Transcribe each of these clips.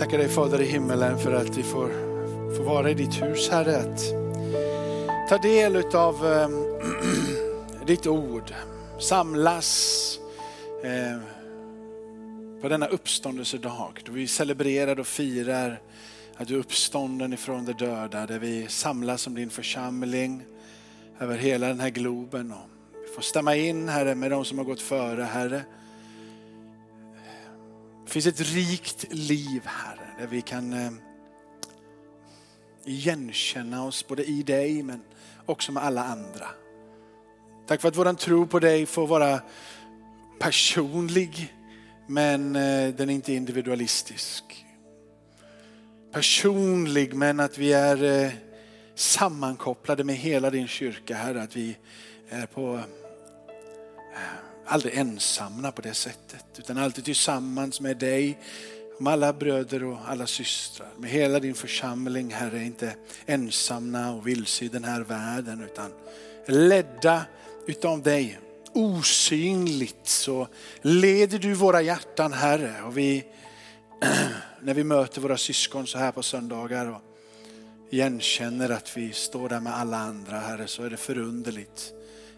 Tackar dig Fader i himmelen för att vi får, får vara i ditt hus Herre. Att ta del av äh, ehm, ditt ord, samlas äh, på denna uppståndelsedag då vi celebrerar och firar att du är uppstånden ifrån de döda, där vi samlas som din församling över hela den här globen. Och vi får stämma in Herre med de som har gått före Herre. Det finns ett rikt liv Herre, där vi kan eh, igenkänna oss både i dig men också med alla andra. Tack för att våran tro på dig får vara personlig men eh, den är inte individualistisk. Personlig men att vi är eh, sammankopplade med hela din kyrka Herre. Att vi är på aldrig ensamma på det sättet, utan alltid tillsammans med dig, med alla bröder och alla systrar, med hela din församling Herre, inte ensamma och vilse i den här världen, utan ledda utav dig. Osynligt så leder du våra hjärtan Herre och vi, när vi möter våra syskon så här på söndagar och igenkänner att vi står där med alla andra Herre så är det förunderligt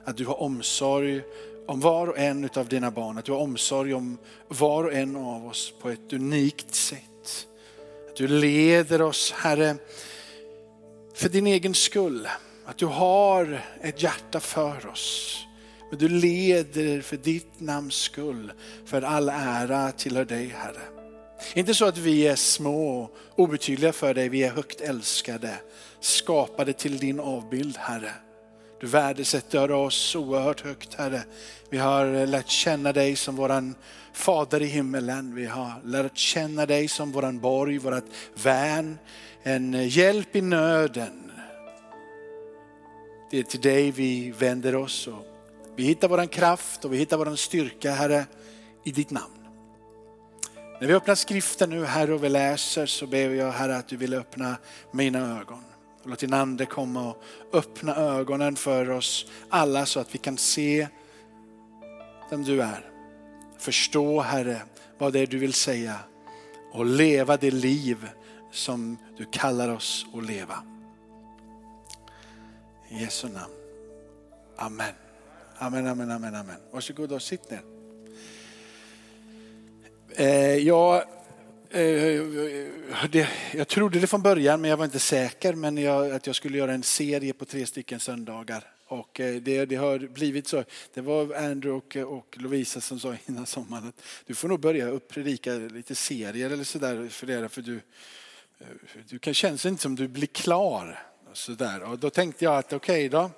att du har omsorg om var och en av dina barn. Att du har omsorg om var och en av oss på ett unikt sätt. Att du leder oss Herre för din egen skull. Att du har ett hjärta för oss. Men du leder för ditt namns skull. För all ära tillhör dig Herre. Inte så att vi är små och obetydliga för dig, vi är högt älskade. Skapade till din avbild Herre. Du värdesätter oss oerhört högt Herre. Vi har lärt känna dig som våran Fader i himmelen. Vi har lärt känna dig som våran borg, vårat värn, en hjälp i nöden. Det är till dig vi vänder oss och vi hittar våran kraft och vi hittar våran styrka Herre i ditt namn. När vi öppnar skriften nu Herre och vi läser så ber jag Herre att du vill öppna mina ögon. Låt din ande komma och öppna ögonen för oss alla så att vi kan se vem du är. Förstå Herre vad det är du vill säga och leva det liv som du kallar oss att leva. I Jesu namn. Amen. Amen, amen, amen, amen. Varsågod och sitt ner. Eh, jag Eh, det, jag trodde det från början men jag var inte säker men jag, att jag skulle göra en serie på tre stycken söndagar. Och eh, det, det har blivit så. Det var Andrew och, och Lovisa som sa innan sommaren att du får nog börja upp predika lite serier eller sådär för det. För du, eh, du kan känns inte som du blir klar. Så där. Och då tänkte jag att okej okay då,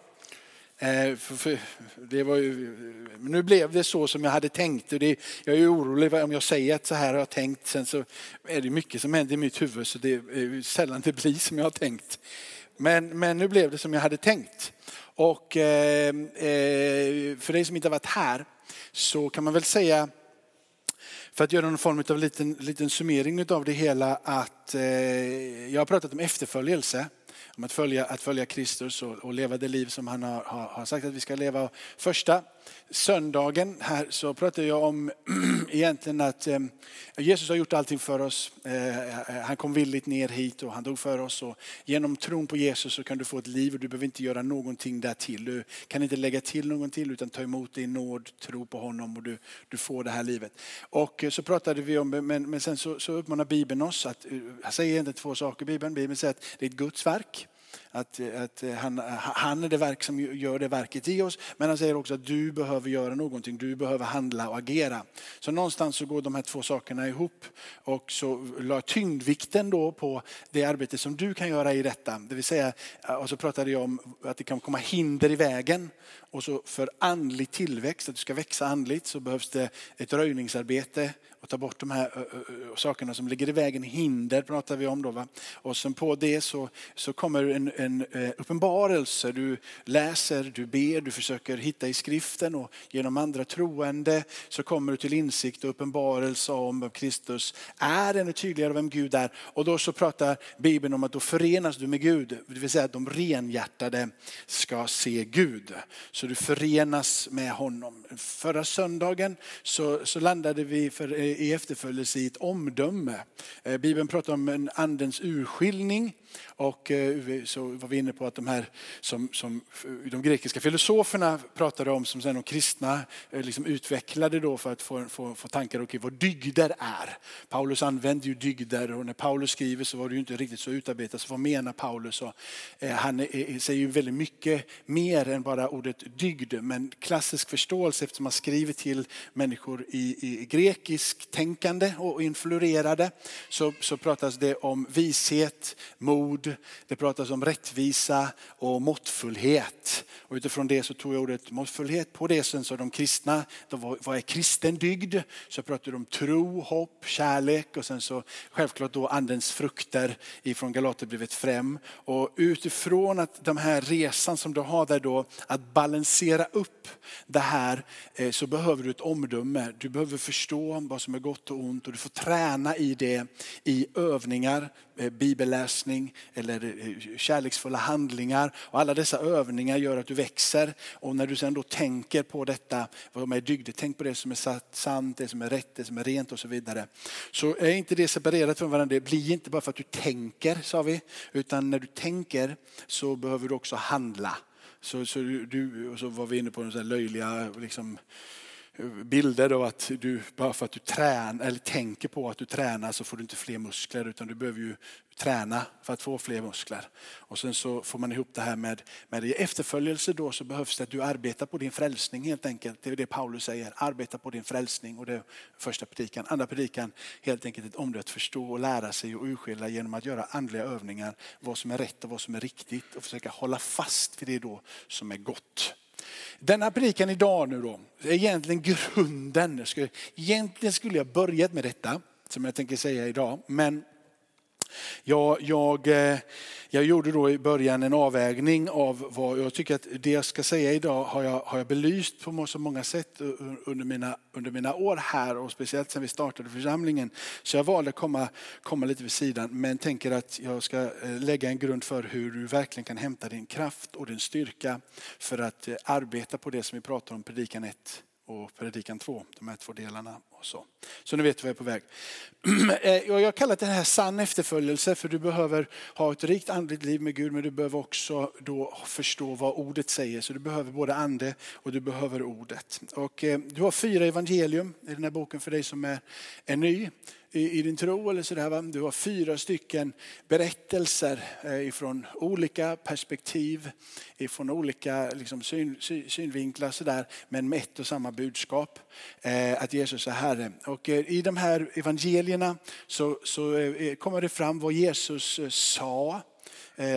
Eh, för, för det var ju, nu blev det så som jag hade tänkt. Och det, jag är orolig om jag säger att så här har jag tänkt. Sen så är det mycket som händer i mitt huvud så det är sällan det blir som jag har tänkt. Men, men nu blev det som jag hade tänkt. Och eh, eh, för dig som inte har varit här så kan man väl säga för att göra någon form av liten, liten summering av det hela att eh, jag har pratat om efterföljelse om att följa, att följa Kristus och, och leva det liv som han har, har, har, sagt att vi ska leva. Första söndagen här så pratade jag om egentligen att eh, Jesus har gjort allting för oss. Eh, eh, han kom villigt ner hit och han dog för oss. Och genom tron på Jesus så kan du få ett liv och du behöver inte göra någonting där till. Du kan inte lägga till någonting utan ta emot din nåd, tro på honom och du, du får det här livet. Och så pratade vi om, men, men sen så, så uppmanar Bibeln oss att, han säger egentligen två saker Bibeln. Bibeln säger att det är ett Guds verk. Att, att eh, han, eh, han är det verk som gör det verket i oss. Men han säger också att du behöver göra någonting. Du behöver handla och agera. Så någonstans så går de här två sakerna ihop. Och så la tyngdvikten då på det arbete som du kan göra i detta. Det vill säga, eh, och så pratade jag om att det kan komma hinder i vägen. Och så för andlig tillväxt, att du ska växa andligt, så behövs det ett röjningsarbete och ta bort de här sakerna som ligger i vägen. Hinder pratar vi om då. Va? Och sen på det så, så kommer en, en eh, uppenbarelse. Du läser, du ber, du försöker hitta i skriften och genom andra troende så kommer du till insikt och uppenbarelse om vem Kristus är, ännu tydligare vem Gud är. Och då så pratar Bibeln om att då förenas du med Gud, det vill säga att de renhjärtade ska se Gud. Så du förenas med honom. Förra söndagen så, så landade vi för, eh, i efterföljelse i ett omdöme. Eh, Bibeln pratar om en andens urskiljning och eh, så var vi inne på att de här som, som eh, de grekiska filosoferna pratade om som sen de kristna eh, liksom utvecklade då för att få, få, få tankar om okay, vad dygder är. Paulus använde ju dygder och när Paulus skriver så var det ju inte riktigt så utarbetat. Så vad menar Paulus? Och, eh, han är, säger ju väldigt mycket mer än bara ordet dygd. Men klassisk förståelse eftersom han skriver till människor i, i grekisk tänkande och influerade så, så pratas det om vishet, mod, det pratas om rättvisa och måttfullhet. Och utifrån det så tog jag ordet måttfullhet på det. Sen sa de kristna, de, vad är kristen dygd? Så pratar de om tro, hopp, kärlek och sen så självklart då andens frukter ifrån Galaterbrevet 5. Och utifrån att den här resan som du har där då, att balansera upp det här eh, så behöver du ett omdöme. Du behöver förstå vad som är gott och ont och du får träna i det i övningar, Eh, bibelläsning eller eh, kärleksfulla handlingar. Och alla dessa övningar gör att du växer. Och när du sen då tänker på detta, vad är dygder, tänk på det som är sant, det som är rätt, det som är rent och så vidare. Så är inte det separerat från varandra. Det blir inte bara för att du tänker, sa vi, utan när du tänker så behöver du också handla. Så, så, du, och så var vi inne på de löjliga liksom, bilder av att du, bara för att du tränar, eller tänker på att du tränar så får du inte fler muskler utan du behöver ju träna för att få fler muskler. Och sen så får man ihop det här med, med efterföljelse då så behövs det att du arbetar på din frälsning helt enkelt. Det är det Paulus säger, arbeta på din frälsning. Och det är första predikan. Andra predikan helt enkelt ett omdöme att förstå och lära sig och urskilja genom att göra andliga övningar. Vad som är rätt och vad som är riktigt och försöka hålla fast vid det då som är gott. Denna predikan idag nu då, är egentligen grunden. Egentligen skulle jag börjat med detta, som jag tänker säga idag. Men jag, jag, jag gjorde då i början en avvägning av vad jag tycker att det jag ska säga idag har jag, har jag belyst på så många sätt under mina, under mina år här och speciellt sedan vi startade församlingen. Så jag valde att komma, komma lite vid sidan men tänker att jag ska eh, lägga en grund för hur du verkligen kan hämta din kraft och din styrka för att eh, arbeta på det som vi pratar om predikan 1 och predikan 2, de här två delarna. Och så. så nu vet du vad jag är på väg. Eh, jag har kallat det här sann efterföljelse för du behöver ha ett rikt andligt liv med Gud men du behöver också då förstå vad ordet säger. Så du behöver både ande och du behöver ordet. Och eh, du har fyra evangelium i den här boken för dig som är, är ny i, din tro. Eller så där, Du har fyra stycken berättelser eh, ifrån olika perspektiv, ifrån olika liksom, syn, synvinklar så där, men med ett och samma budskap. Att Jesus är Herre. Och eh, I de här evangelierna så, så eh, eh, kommer det fram vad Jesus sa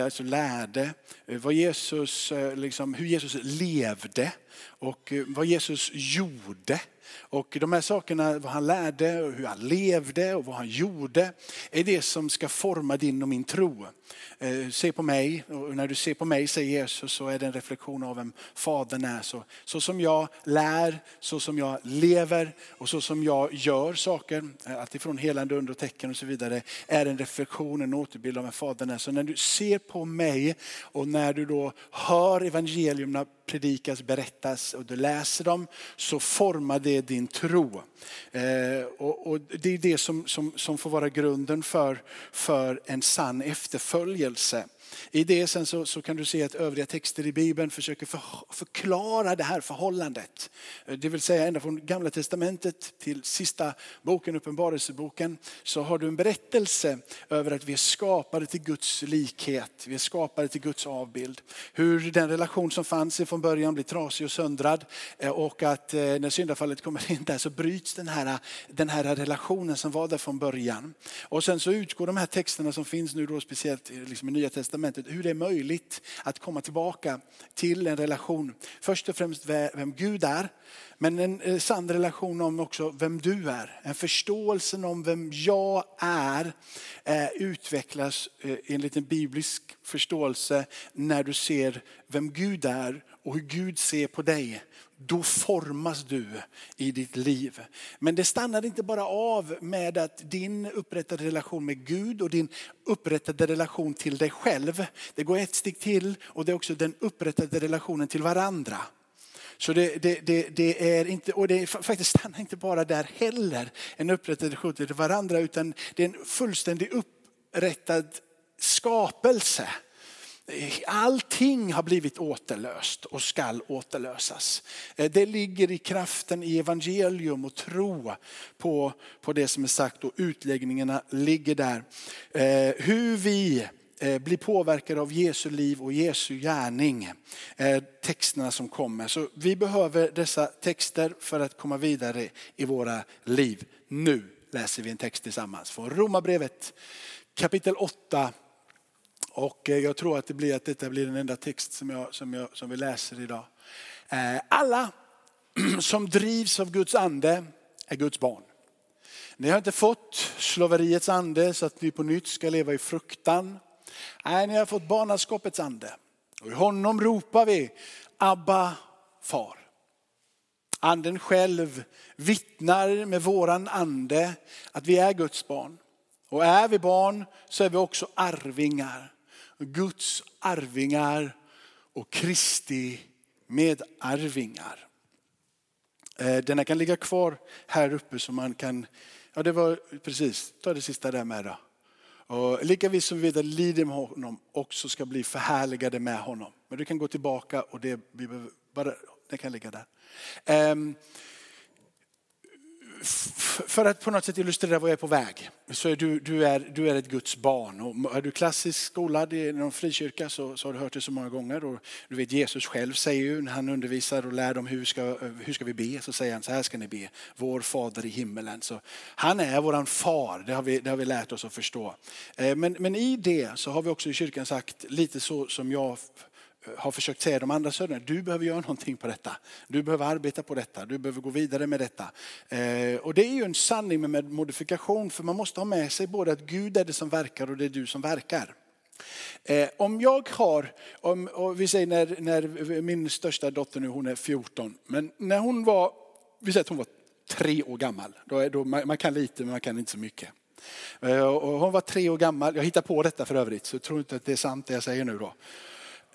alltså lärde, vad Jesus, liksom, hur Jesus levde och vad Jesus gjorde. Och de här sakerna, vad han lärde, hur han levde och vad han gjorde, är det som ska forma din och min tro. Eh, se på mig, och när du ser på mig, säger Jesus, så är det en reflektion av vem Fadern är. Så, så som jag lär, så som jag lever och så som jag gör saker, eh, alltifrån helande under och tecken och så vidare, är en reflektion, en återbild av vem Fadern är. Så när du ser på mig och när du då hör evangelierna predikas, berättas och du läser dem så formar det din tro. Eh, och, och, det är det som, som, som får vara grunden för, för en sann efterföljelse. I det sen så, så, kan du se att övriga texter i Bibeln försöker för, förklara det här förhållandet. Eh, det vill säga ända från gamla testamentet till sista boken, uppenbarelseboken, så har du en berättelse över att vi är skapade till Guds likhet. Vi är skapade till Guds avbild. Hur den relation som fanns från början blir trasig och söndrad eh, och att eh, när syndafallet kommer in där så bryts den här, den här relationen som var där från början. Och sen så utgår de här texterna som finns nu då speciellt liksom i Nya Testamentet testamentet hur det är möjligt att komma tillbaka till en relation. Först och främst vem Gud är, men en eh, sann relation om också vem du är. En förståelse om vem jag är eh, utvecklas eh, enligt en biblisk förståelse när du ser vem Gud är och hur Gud ser på dig då formas du i ditt liv. Men det stannar inte bara av med att din upprättade relation med Gud och din upprättade relation till dig själv. Det går ett steg till och det är också den upprättade relationen till varandra. Så det, det, det, det, är inte, och det faktiskt stannar inte bara där heller, en upprättad relation till varandra, utan det är en fullständig upprättad skapelse. Allting har blivit återlöst och skall återlösas. Eh, det ligger i kraften i evangelium och tro på, på det som är sagt och utläggningarna ligger där. Eh, hur vi eh, blir påverkade av Jesu liv och Jesu gärning. Texterna som kommer. Så vi behöver dessa texter för att komma vidare i våra liv. Nu läser vi en text tillsammans från Romarbrevet kapitel 8 och eh, jag tror att det blir att detta blir den enda text som, jag, som, jag, som vi läser idag. Eh, alla som drivs av Guds ande är Guds barn. Ni har inte fått slaveriets ande så att ni på nytt ska leva i fruktan. Nej, ni har fått barnaskapets ande. Och i honom ropar vi Abba far. Anden själv vittnar med våran ande att vi är Guds barn. Och är vi barn så är vi också arvingar. Guds arvingar och Kristi medarvingar. Eh, den denna kan ligga kvar här uppe så man kan, ja det var precis, ta det sista där med då. Och lika vi som vi vet att lider med honom också ska bli förhärligade med honom. Men du kan gå tillbaka och det, bara, det kan ligga där. Ehm, för att på något sätt illustrera vad jag är på väg, så är du, du, är, du är ett Guds barn. Och är du klassiskt skolad i någon frikyrka så, så har du hört det så många gånger. Och du vet Jesus själv säger ju när han undervisar och lär dem hur ska, hur ska vi be, så säger han så här ska ni be, vår fader i himmelen. Så han är våran far, det har vi, det har vi lärt oss att förstå. Eh, men, men i det så har vi också i kyrkan sagt lite så som jag har försökt säga de andra sönerna, du behöver göra någonting på detta. Du behöver arbeta på detta, du behöver gå vidare med detta. Eh, och det är ju en sanning med modifikation, för man måste ha med sig både att Gud är det som verkar och det är du som verkar. Eh, om jag har, om, och vi säger när, när min största dotter nu, hon är 14, men när hon var, vi säger att hon var tre år gammal, då, är, då man, man kan lite men man kan inte så mycket. Eh, och hon var tre år gammal, jag hittar på detta för övrigt, så tror inte att det är sant det jag säger nu då.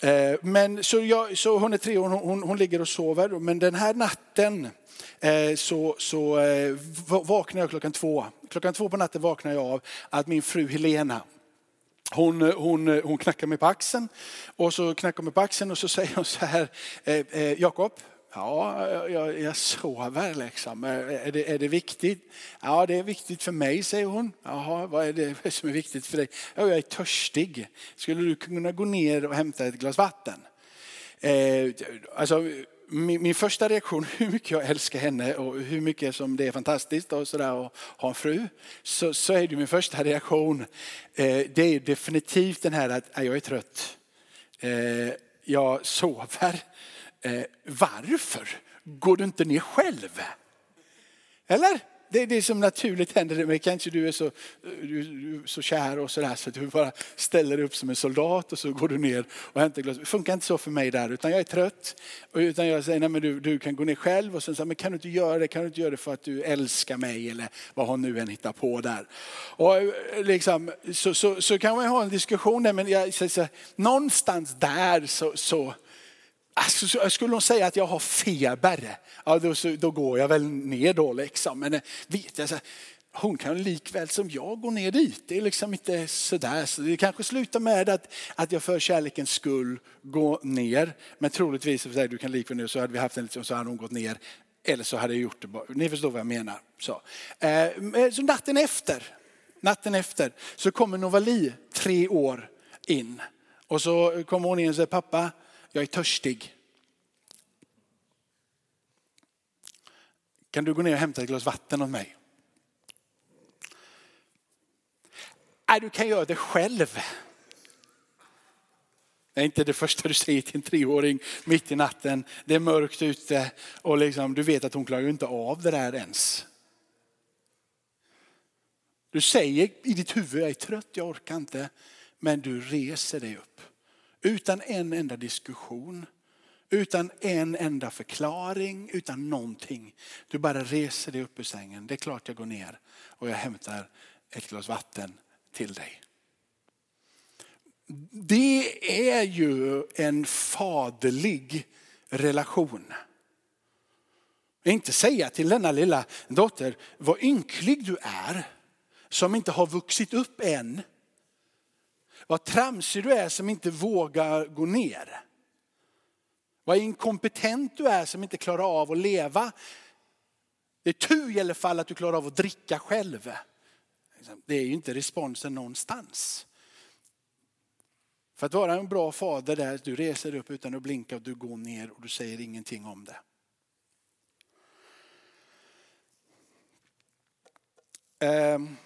Eh, men så, jag, så hon är tre år, hon, hon, ligger och sover. Men den här natten eh, så, så eh, vaknar jag klockan två. Klockan två på natten vaknar jag av att min fru Helena, hon, hon, hon knackar mig på axeln. Och så knackar hon mig på axeln och så säger hon så här, eh, eh, Jakob, Ja, jag, jag sover liksom. Är det, är det viktigt? Ja, det är viktigt för mig, säger hon. Jaha, vad är det som är viktigt för dig? Ja, jag är törstig. Skulle du kunna gå ner och hämta ett glas vatten? Eh, alltså, min, min, första reaktion, hur mycket jag älskar henne och hur mycket som det är fantastiskt och sådär att ha en fru, så, så är det min första reaktion. Eh, det är definitivt den här att jag är trött. Eh, jag sover eh, varför går du inte ner själv? Eller? Det är det som naturligt händer, men kanske du är så, du, du är så kär och sådär så du bara ställer dig upp som en soldat och så går du ner och hämtar glas. Det funkar inte så för mig där, utan jag är trött. Utan jag säger, nej men du, du kan gå ner själv och sen säger men kan du inte göra det? Kan du inte göra det för att du älskar mig eller vad hon nu än hittar på där. Och eh, liksom, så, så, så kan man ha en diskussion där, men jag, så, så, någonstans där så, så Alltså, skulle hon säga att jag har feber, ja, då, då går jag väl ner då. Liksom. Men eh, vet jag, så, hon kan likväl som jag gå ner dit. Det är liksom inte sådär. Så det kanske slutar med att, att jag för kärlekens skull går ner. Men troligtvis, så du kan likväl nu, så hade vi haft en så hade hon gått ner. Eller så hade jag gjort det bara. Ni förstår vad jag menar. Så, eh, eh så natten efter, natten efter så kommer Novali tre år in. Och så kommer hon in och säger, pappa, jag är törstig. Kan du gå ner och hämta ett glas vatten åt mig? Nej, du kan göra det själv. Det är inte det första du säger till en treåring mitt i natten. Det är mörkt ute och liksom, du vet att hon klarar ju inte av det där ens. Du säger i ditt huvud, jag är trött, jag orkar inte. Men du reser dig upp. Utan en enda diskussion. Utan en enda förklaring, utan någonting. Du bara reser dig upp ur sängen. Det är klart jag går ner och jag hämtar ett glas vatten till dig. Det är ju en faderlig relation. Inte säga till denna lilla dotter, vad ynklig du är som inte har vuxit upp än. Vad tramsig du är som inte vågar gå ner. Vad inkompetent du är som inte klarar av att leva. Det är tur i alla fall att du klarar av att dricka själv. Det är ju inte responsen någonstans. För att vara en bra fader där, du reser upp utan att blinka och du går ner och du säger ingenting om det. Um.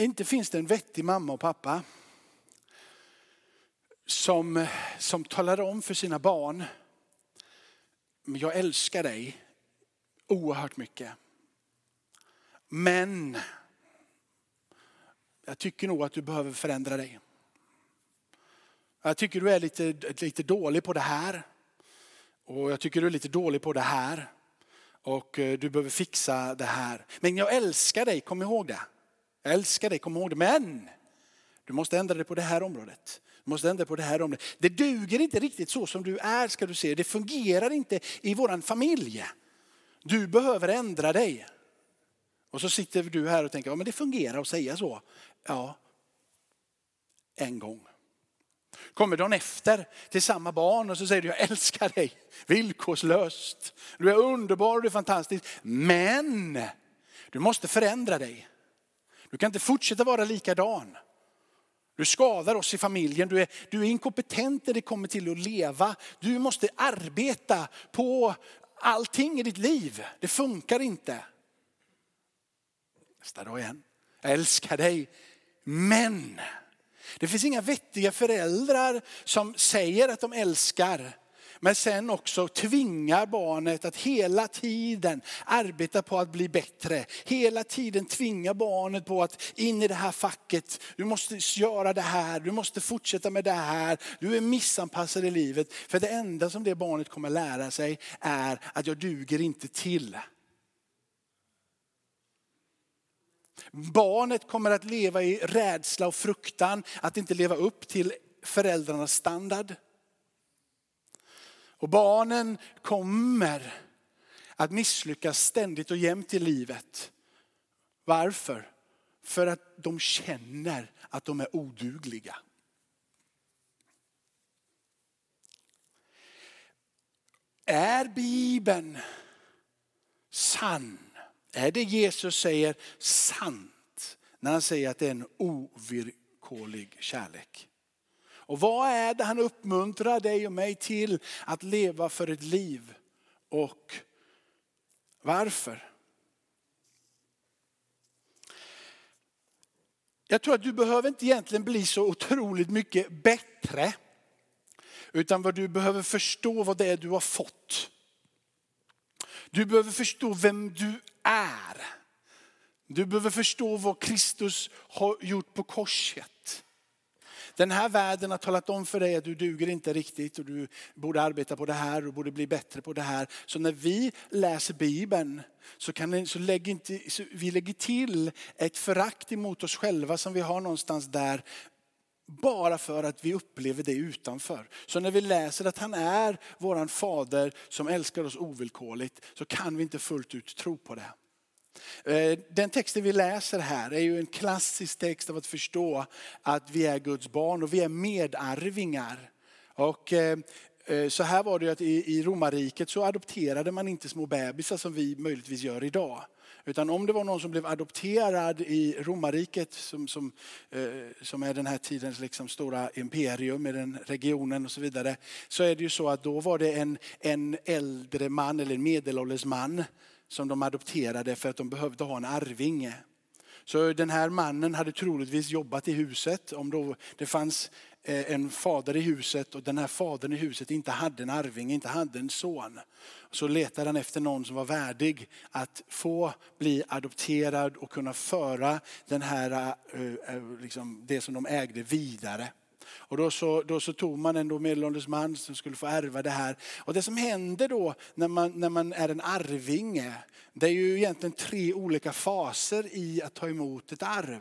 Inte finns det en vettig mamma och pappa som, som talar om för sina barn, jag älskar dig oerhört mycket. Men jag tycker nog att du behöver förändra dig. Jag tycker du är lite, lite dålig på det här. Och jag tycker du är lite dålig på det här. Och eh, du behöver fixa det här. Men jag älskar dig, kom ihåg det. Jag älskar dig, kom ihåg det. Men du måste ändra dig på det här området. Du måste ändra på det här området. Det duger inte riktigt så som du är ska du se. Det fungerar inte i våran familj. Du behöver ändra dig. Och så sitter du här och tänker, ja men det fungerar att säga så. Ja, en gång. Kommer dagen efter till samma barn och så säger du, jag älskar dig villkorslöst. Du är underbar och du är fantastisk. Men du måste förändra dig. Du kan inte fortsätta vara likadan. Du skadar oss i familjen, du är, du är inkompetent när det kommer till att leva. Du måste arbeta på allting i ditt liv. Det funkar inte. Nästa dag igen. Jag älskar dig. Men det finns inga vettiga föräldrar som säger att de älskar men sen också tvingar barnet att hela tiden arbeta på att bli bättre. Hela tiden tvinga barnet på att in i det här facket, du måste göra det här, du måste fortsätta med det här, du är missanpassad i livet. För det enda som det barnet kommer lära sig är att jag duger inte till. Barnet kommer att leva i rädsla och fruktan att inte leva upp till föräldrarnas standard. Och barnen kommer att misslyckas ständigt och jämt i livet. Varför? För att de känner att de är odugliga. Är Bibeln sann? Är det Jesus säger sant när han säger att det är en ovillkorlig kärlek? Och vad är det han uppmuntrar dig och mig till att leva för ett liv? Och varför? Jag tror att du behöver inte egentligen bli så otroligt mycket bättre. Utan vad du behöver förstå vad det är du har fått. Du behöver förstå vem du är. Du behöver förstå vad Kristus har gjort på korset. Den här världen har talat om för dig att du duger inte riktigt och du borde arbeta på det här och borde bli bättre på det här. Så när vi läser Bibeln så, kan, så, lägg inte, så vi lägger till ett förakt emot oss själva som vi har någonstans där bara för att vi upplever det utanför. Så när vi läser att han är våran fader som älskar oss ovillkorligt så kan vi inte fullt ut tro på det. Eh, den texten vi läser här är ju en klassisk text av att förstå att vi är Guds barn och vi är medarvingar. Och eh, eh, så här var det ju att i romarriket så adopterade man inte små bebisar som vi möjligtvis gör idag. Utan om det var någon som blev adopterad i romarriket som, som, eh, som är den här tidens liksom stora imperium i den regionen och så vidare. Så är det ju så att då var det en, en äldre man eller en medelålders man som de adopterade för att de behövde ha en arvinge. Så den här mannen hade troligtvis jobbat i huset. Om då det fanns eh, en fader i huset och den här fadern i huset inte hade en arvinge, inte hade en son. Så letade han efter någon som var värdig att få bli adopterad och kunna föra den här, eh, eh, liksom det som de ägde vidare. Och då så, då så tog man en medelålders man som skulle få ärva det här. Och det som händer då när man, när man är en arvinge, det är ju egentligen tre olika faser i att ta emot ett arv.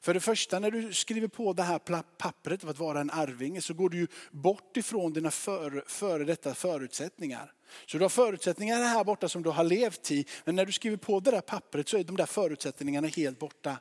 För det första när du skriver på det här pappret för att vara en arvinge så går du ju bort ifrån dina före, före detta förutsättningar. Så du har förutsättningar här borta som du har levt i. Men när du skriver på det där pappret så är de där förutsättningarna helt borta.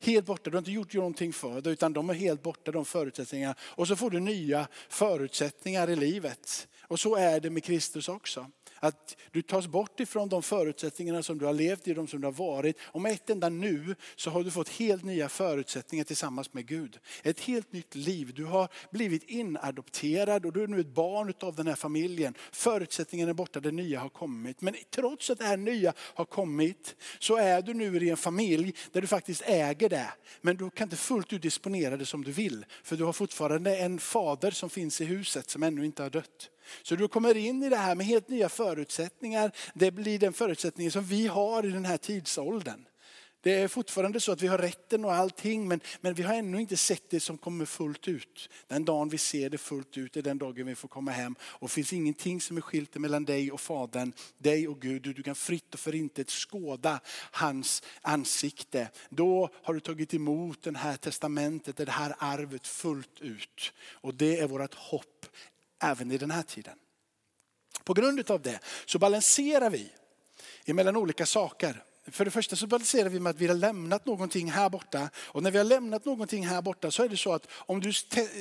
Helt borta, du har inte gjort någonting för det utan de är helt borta de förutsättningarna. Och så får du nya förutsättningar i livet. Och så är det med Kristus också. Att du tas bort ifrån de förutsättningarna som du har levt i, de som du har varit. Och med ett enda nu så har du fått helt nya förutsättningar tillsammans med Gud. Ett helt nytt liv. Du har blivit inadopterad och du är nu ett barn av den här familjen. Förutsättningarna är borta, det nya har kommit. Men trots att det här nya har kommit så är du nu i en familj där du faktiskt äger det. Men du kan inte fullt ut disponera det som du vill. För du har fortfarande en fader som finns i huset som ännu inte har dött. Så du kommer in i det här med helt nya förutsättningar. Det blir den förutsättningen som vi har i den här tidsåldern. Det är fortfarande så att vi har rätten och allting men, men vi har ännu inte sett det som kommer fullt ut. Den dagen vi ser det fullt ut är den dagen vi får komma hem. Och det finns ingenting som är skilt mellan dig och Fadern, dig och Gud. Du kan fritt och förintet skåda hans ansikte. Då har du tagit emot det här testamentet, det här arvet fullt ut. Och det är vårt hopp även i den här tiden. På grund av det så balanserar vi emellan olika saker. För det första så balanserar vi med att vi har lämnat någonting här borta. Och när vi har lämnat någonting här borta så är det så att om du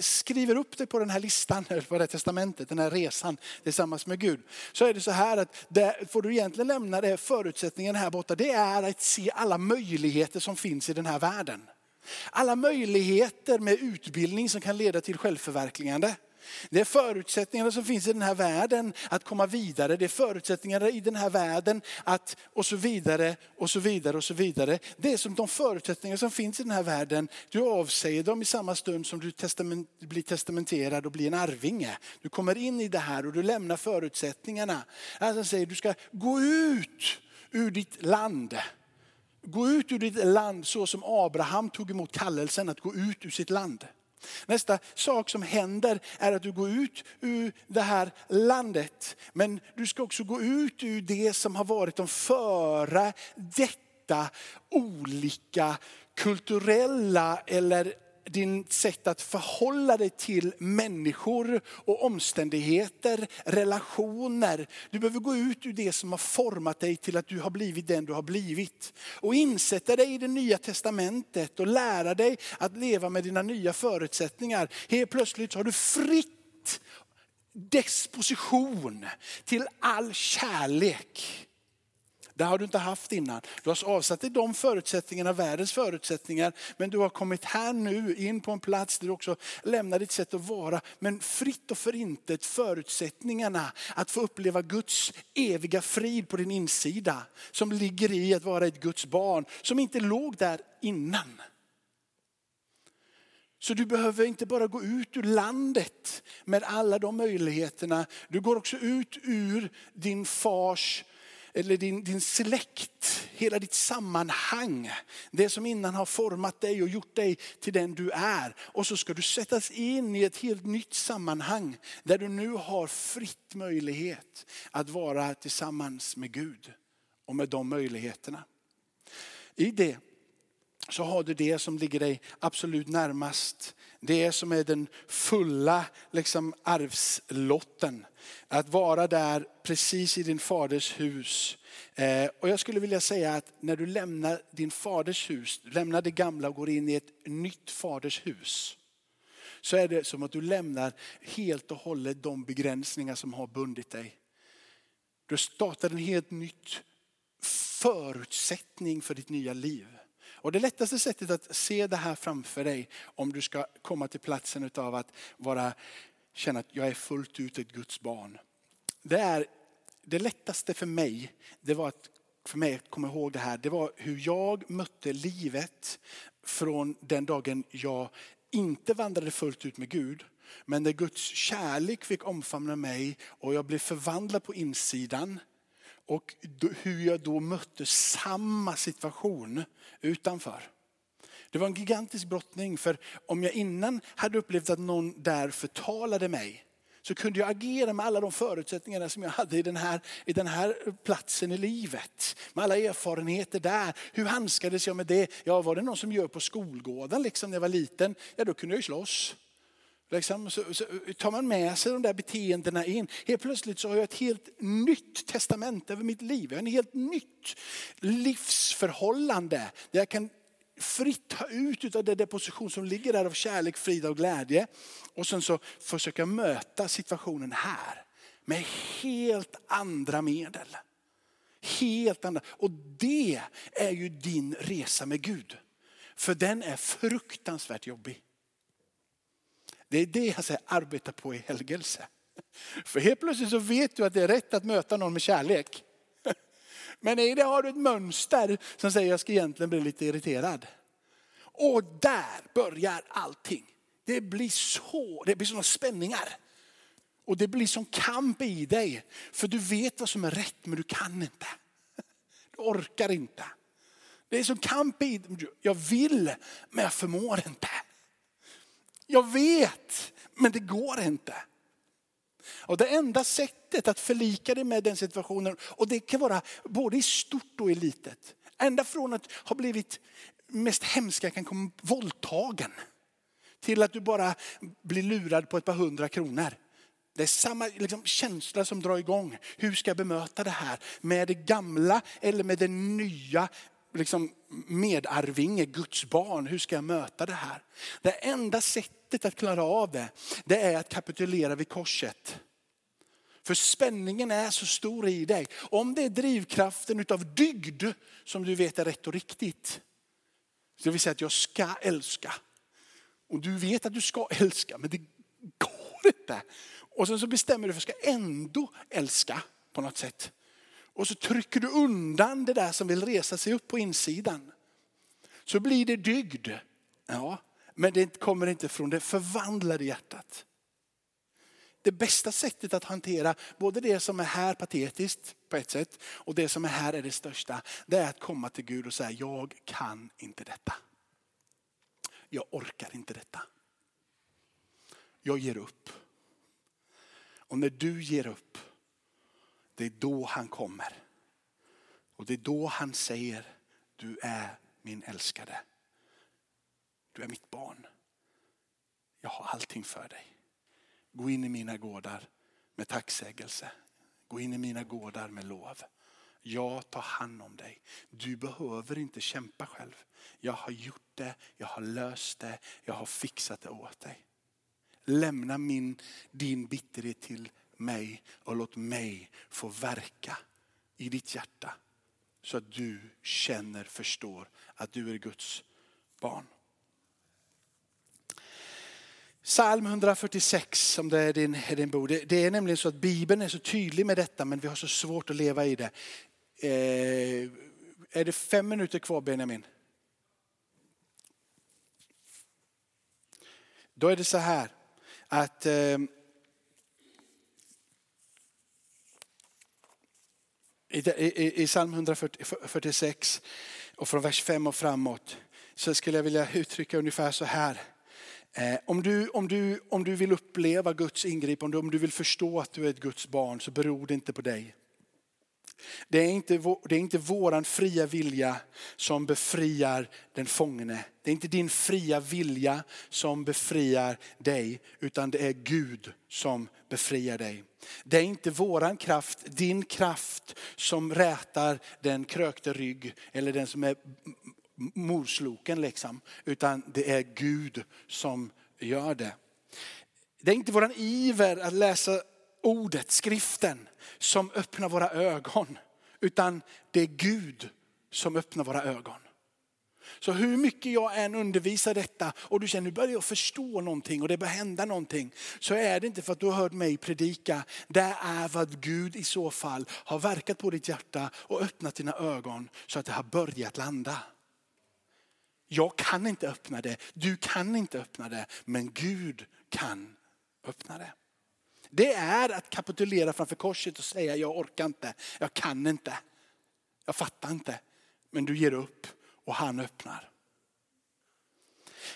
skriver upp det på den här listan, på det här testamentet, den här resan tillsammans med Gud. Så är det så här att det får du egentligen lämna det förutsättningen här borta. Det är att se alla möjligheter som finns i den här världen. Alla möjligheter med utbildning som kan leda till självförverkligande. Det är förutsättningarna som finns i den här världen att komma vidare. Det är förutsättningarna i den här världen att och så vidare och så vidare och så vidare. Det är som de förutsättningar som finns i den här världen. Du avsäger dem i samma stund som du testament, blir testamenterad och blir en arvinge. Du kommer in i det här och du lämnar förutsättningarna. Alltså säger du ska gå ut ur ditt land. Gå ut ur ditt land så som Abraham tog emot kallelsen att gå ut ur sitt land. Nästa sak som händer är att du går ut ur det här landet. Men du ska också gå ut ur det som har varit de före detta olika kulturella eller din sätt att förhålla dig till människor och omständigheter, relationer. Du behöver gå ut ur det som har format dig till att du har blivit den du har blivit. Och insätta dig i det nya testamentet och lära dig att leva med dina nya förutsättningar. Helt plötsligt har du fritt disposition till all kärlek det har du inte haft innan. Du har avsatt dig de förutsättningarna, världens förutsättningar. Men du har kommit här nu in på en plats där du också lämnar ditt sätt att vara. Men fritt och förintet förutsättningarna att få uppleva Guds eviga frid på din insida. Som ligger i att vara ett Guds barn som inte låg där innan. Så du behöver inte bara gå ut ur landet med alla de möjligheterna. Du går också ut ur din fars eller din, din släkt, hela ditt sammanhang. Det som innan har format dig och gjort dig till den du är. Och så ska du sättas in i ett helt nytt sammanhang där du nu har fritt möjlighet att vara tillsammans med Gud och med de möjligheterna. I det så har du det som ligger dig absolut närmast. Det som är den fulla liksom, arvslotten. Att vara där precis i din faders hus. Eh, och jag skulle vilja säga att när du lämnar din faders hus, lämnar det gamla och går in i ett nytt faders hus. Så är det som att du lämnar helt och hållet de begränsningar som har bundit dig. Du startar en helt nytt förutsättning för ditt nya liv. Och det lättaste sättet att se det här framför dig om du ska komma till platsen av att vara, känna att jag är fullt ut ett Guds barn. Det, är, det lättaste för mig, det var att för mig att komma ihåg det här, det var hur jag mötte livet från den dagen jag inte vandrade fullt ut med Gud. Men när Guds kärlek fick omfamna mig och jag blev förvandlad på insidan. Och hur jag då mötte samma situation utanför. Det var en gigantisk brottning för om jag innan hade upplevt att någon där förtalade mig så kunde jag agera med alla de förutsättningarna som jag hade i den här, i den här platsen i livet. Med alla erfarenheter där. Hur handskades jag med det? Ja, var det någon som gör på skolgården liksom när jag var liten? Ja, då kunde jag ju slåss. Liksom, så, så, tar man med sig de där beteendena in. Helt plötsligt så har jag ett helt nytt testament över mitt liv. Jag har en helt nytt livsförhållande. Där jag kan fritt ta ut av den deposition som ligger där av kärlek, frid och glädje. Och sen så försöka möta situationen här med helt andra medel. Helt andra. Och det är ju din resa med Gud. För den är fruktansvärt jobbig. Det är det jag säger, arbeta på i helgelse. För helt plötsligt så vet du att det är rätt att möta någon med kärlek. Men i det har du ett mönster som säger jag ska egentligen bli lite irriterad. Och där börjar allting. Det blir så, det blir sådana spänningar. Och det blir som kamp i dig. För du vet vad som är rätt men du kan inte. Du orkar inte. Det är som kamp i dig. Jag vill men jag förmår inte. Jag vet men det går inte. Och det enda sättet att förlika dig med den situationen, och det kan vara både i stort och i litet. Ända från att ha blivit mest hemska kan komma våldtagen. Till att du bara blir lurad på ett par hundra kronor. Det är samma liksom, känsla som drar igång. Hur ska jag bemöta det här? Med det gamla eller med det nya liksom, medarvinge, Guds barn. Hur ska jag möta det här? Det enda sättet att klara av det, det är att kapitulera vid korset. För spänningen är så stor i dig. Om det är drivkraften utav dygd som du vet är rätt och riktigt. Det vill säga att jag ska älska. Och du vet att du ska älska men det går inte. Och sen så bestämmer du för att jag ska ändå älska på något sätt. Och så trycker du undan det där som vill resa sig upp på insidan. Så blir det dygd. Ja, men det kommer inte från det förvandlade hjärtat. Det bästa sättet att hantera både det som är här patetiskt på ett sätt och det som är här är det största. Det är att komma till Gud och säga jag kan inte detta. Jag orkar inte detta. Jag ger upp. Och när du ger upp, det är då han kommer. Och det är då han säger, du är min älskade. Du är mitt barn. Jag har allting för dig. Gå in i mina gårdar med tacksägelse. Gå in i mina gårdar med lov. Jag tar hand om dig. Du behöver inte kämpa själv. Jag har gjort det, jag har löst det, jag har fixat det åt dig. Lämna min, din bitterhet till mig och låt mig få verka i ditt hjärta. Så att du känner, förstår att du är Guds barn. Psalm 146 om det är din, är din bok. Det, det, är nämligen så att Bibeln är så tydlig med detta men vi har så svårt att leva i det. Eh, är det fem minuter kvar Benjamin? Då är det så här att eh, i, i, i psalm 146 och från vers 5 och framåt så skulle jag vilja uttrycka ungefär så här. Eh, om du, om, du, om du vill uppleva Guds ingripande, om du vill förstå att du är ett Guds barn så beror det inte på dig. Det är inte, det är inte våran fria vilja som befriar den fångne. Det är inte din fria vilja som befriar dig, utan det är Gud som befriar dig. Det är inte våran kraft, din kraft som rätar den krökte rygg eller den som är morsloken liksom. Utan det är Gud som gör det. Det är inte våran iver att läsa ordet, skriften, som öppnar våra ögon. Utan det är Gud som öppnar våra ögon. Så hur mycket jag än undervisar detta och du känner nu börjar jag förstå någonting och det börjar hända någonting. Så är det inte för att du har hört mig predika. Det är vad Gud i så fall har verkat på ditt hjärta och öppnat dina ögon så att det har börjat landa. Jag kan inte öppna det, du kan inte öppna det, men Gud kan öppna det. Det är att kapitulera framför korset och säga jag orkar inte, jag kan inte, jag fattar inte. Men du ger upp och han öppnar.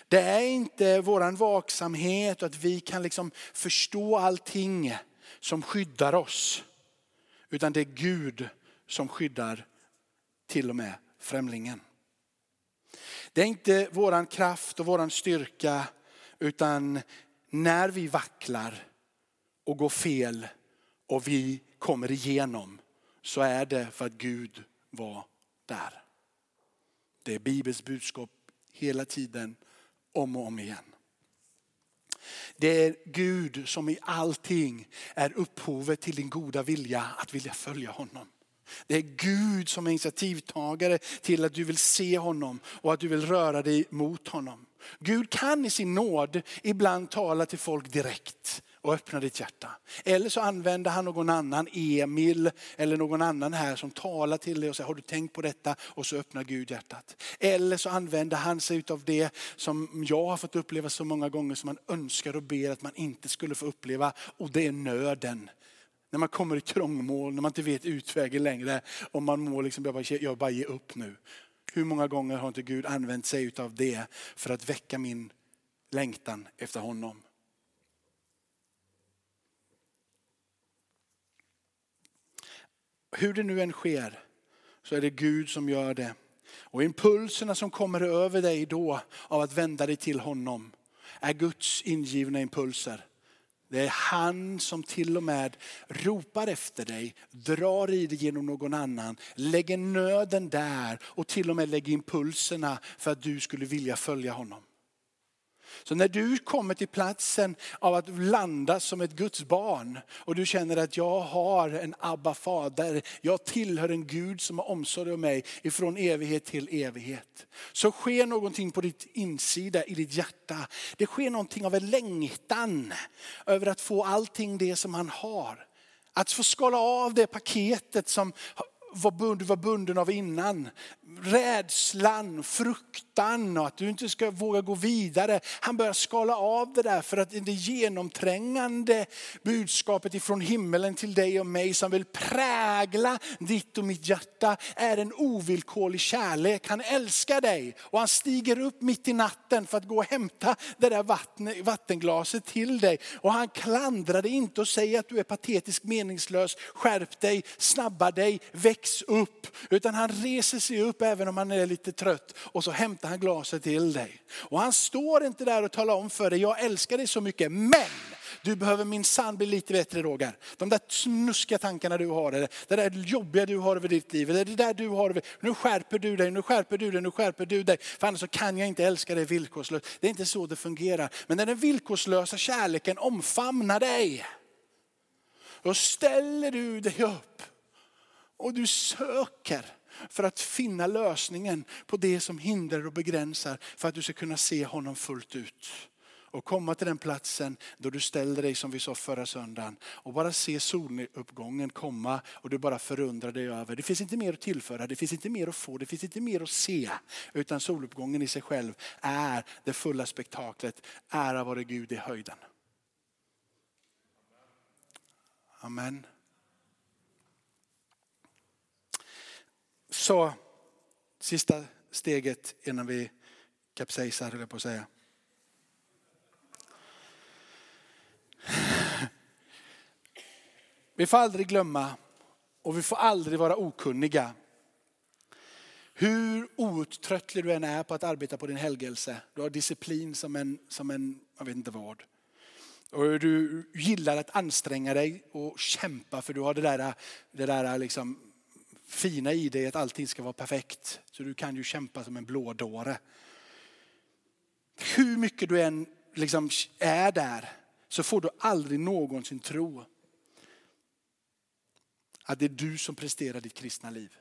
Det är inte våran vaksamhet och att vi kan liksom förstå allting som skyddar oss. Utan det är Gud som skyddar till och med främlingen. Det är inte våran kraft och våran styrka utan när vi vacklar och går fel och vi kommer igenom så är det för att Gud var där. Det är Bibelns budskap hela tiden, om och om igen. Det är Gud som i allting är upphovet till din goda vilja att vilja följa honom. Det är Gud som är initiativtagare till att du vill se honom och att du vill röra dig mot honom. Gud kan i sin nåd ibland tala till folk direkt och öppna ditt hjärta. Eller så använder han någon annan, Emil eller någon annan här som talar till dig och säger, har du tänkt på detta? Och så öppnar Gud hjärtat. Eller så använder han sig av det som jag har fått uppleva så många gånger som man önskar och ber att man inte skulle få uppleva. Och det är nöden. När man kommer i trångmål, när man inte vet utvägen längre och man mår liksom bara, jag bara ger upp nu. Hur många gånger har inte Gud använt sig av det för att väcka min längtan efter honom? Hur det nu än sker så är det Gud som gör det. Och impulserna som kommer över dig då av att vända dig till honom är Guds ingivna impulser. Det är han som till och med ropar efter dig, drar i dig genom någon annan, lägger nöden där och till och med lägger impulserna för att du skulle vilja följa honom. Så när du kommer till platsen av att landa som ett Guds barn och du känner att jag har en Abba fader, jag tillhör en Gud som har omsorg om mig ifrån evighet till evighet. Så sker någonting på ditt insida, i ditt hjärta. Det sker någonting av en längtan över att få allting det som han har. Att få skala av det paketet som du var bunden av innan. Rädslan, fruktan och att du inte ska våga gå vidare. Han börjar skala av det där för att det genomträngande budskapet ifrån himmelen till dig och mig som vill prägla ditt och mitt hjärta är en ovillkorlig kärlek. Han älskar dig och han stiger upp mitt i natten för att gå och hämta det där vatten, vattenglaset till dig. Och han klandrar dig inte och säger att du är patetisk meningslös. Skärp dig, snabba dig, väck väcks upp. Utan han reser sig upp även om han är lite trött och så hämtar han glaset till dig. Och han står inte där och talar om för dig, jag älskar dig så mycket, men du behöver min sann bli lite bättre Roger. De där snuskiga tankarna du har, det där jobbiga du har över ditt liv, det där du har över, nu skärper du dig, nu skärper du dig, nu skärper du dig. För annars så kan jag inte älska dig villkorslöst. Det är inte så det fungerar. Men när den villkorslösa kärleken omfamnar dig, då ställer du dig upp och du söker för att finna lösningen på det som hindrar och begränsar för att du ska kunna se honom fullt ut. Och komma till den platsen då du ställer dig som vi sa förra söndagen och bara se soluppgången komma och du bara förundrar dig över. Det finns inte mer att tillföra, det finns inte mer att få, det finns inte mer att se. Utan soluppgången i sig själv är det fulla spektaklet. Ära vare Gud i höjden. Amen. Så sista steget innan vi kapsejsar höll jag på att säga. Vi får aldrig glömma och vi får aldrig vara okunniga. Hur outtröttlig du än är på att arbeta på din helgelse. Du har disciplin som en, som en jag vet inte vad. Och du gillar att anstränga dig och kämpa för du har det där, det där liksom fina i dig att allting ska vara perfekt. Så du kan ju kämpa som en blådåre. Hur mycket du än liksom är där så får du aldrig någonsin tro att det är du som presterar ditt kristna liv.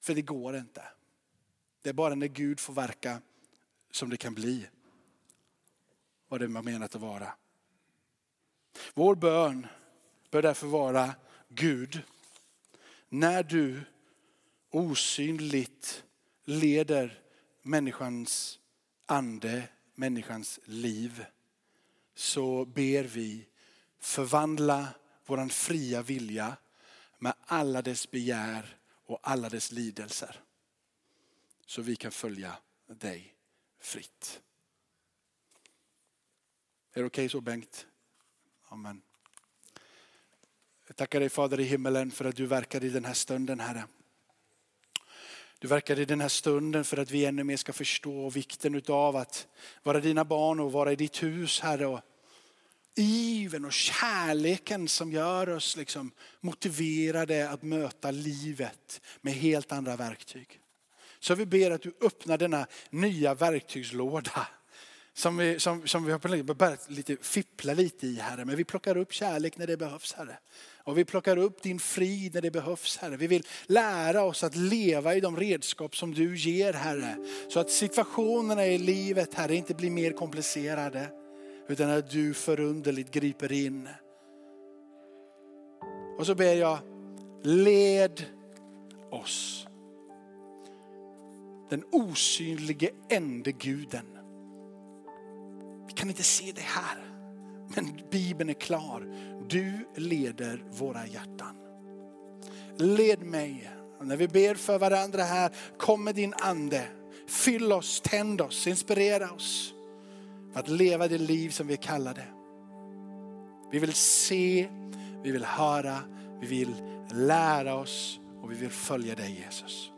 För det går inte. Det är bara när Gud får verka som det kan bli vad det var menat att vara. Vår bön bör därför vara Gud, när du osynligt leder människans ande, människans liv, så ber vi förvandla vår fria vilja med alla dess begär och alla dess lidelser. Så vi kan följa dig fritt. Är det okej okay så Bengt? Amen. Jag tackar dig Fader i himmelen för att du verkar i den här stunden Herre. Du verkar i den här stunden för att vi ännu mer ska förstå vikten av att vara dina barn och vara i ditt hus Herre. Och iven och kärleken som gör oss liksom motiverade att möta livet med helt andra verktyg. Så vi ber att du öppnar denna nya verktygslåda som vi, som, som vi har börjat lite fippla lite i Herre. Men vi plockar upp kärlek när det behövs Herre. Och vi plockar upp din frid när det behövs Herre. Vi vill lära oss att leva i de redskap som du ger Herre. Så att situationerna i livet Herre inte blir mer komplicerade. Utan att du förunderligt griper in. Och så ber jag, led oss. Den osynlige ende guden. Vi kan inte se det här. Men Bibeln är klar. Du leder våra hjärtan. Led mig. när vi ber för varandra här, kom med din ande. Fyll oss, tänd oss, inspirera oss. För att leva det liv som vi är kallade. Vi vill se, vi vill höra, vi vill lära oss och vi vill följa dig Jesus.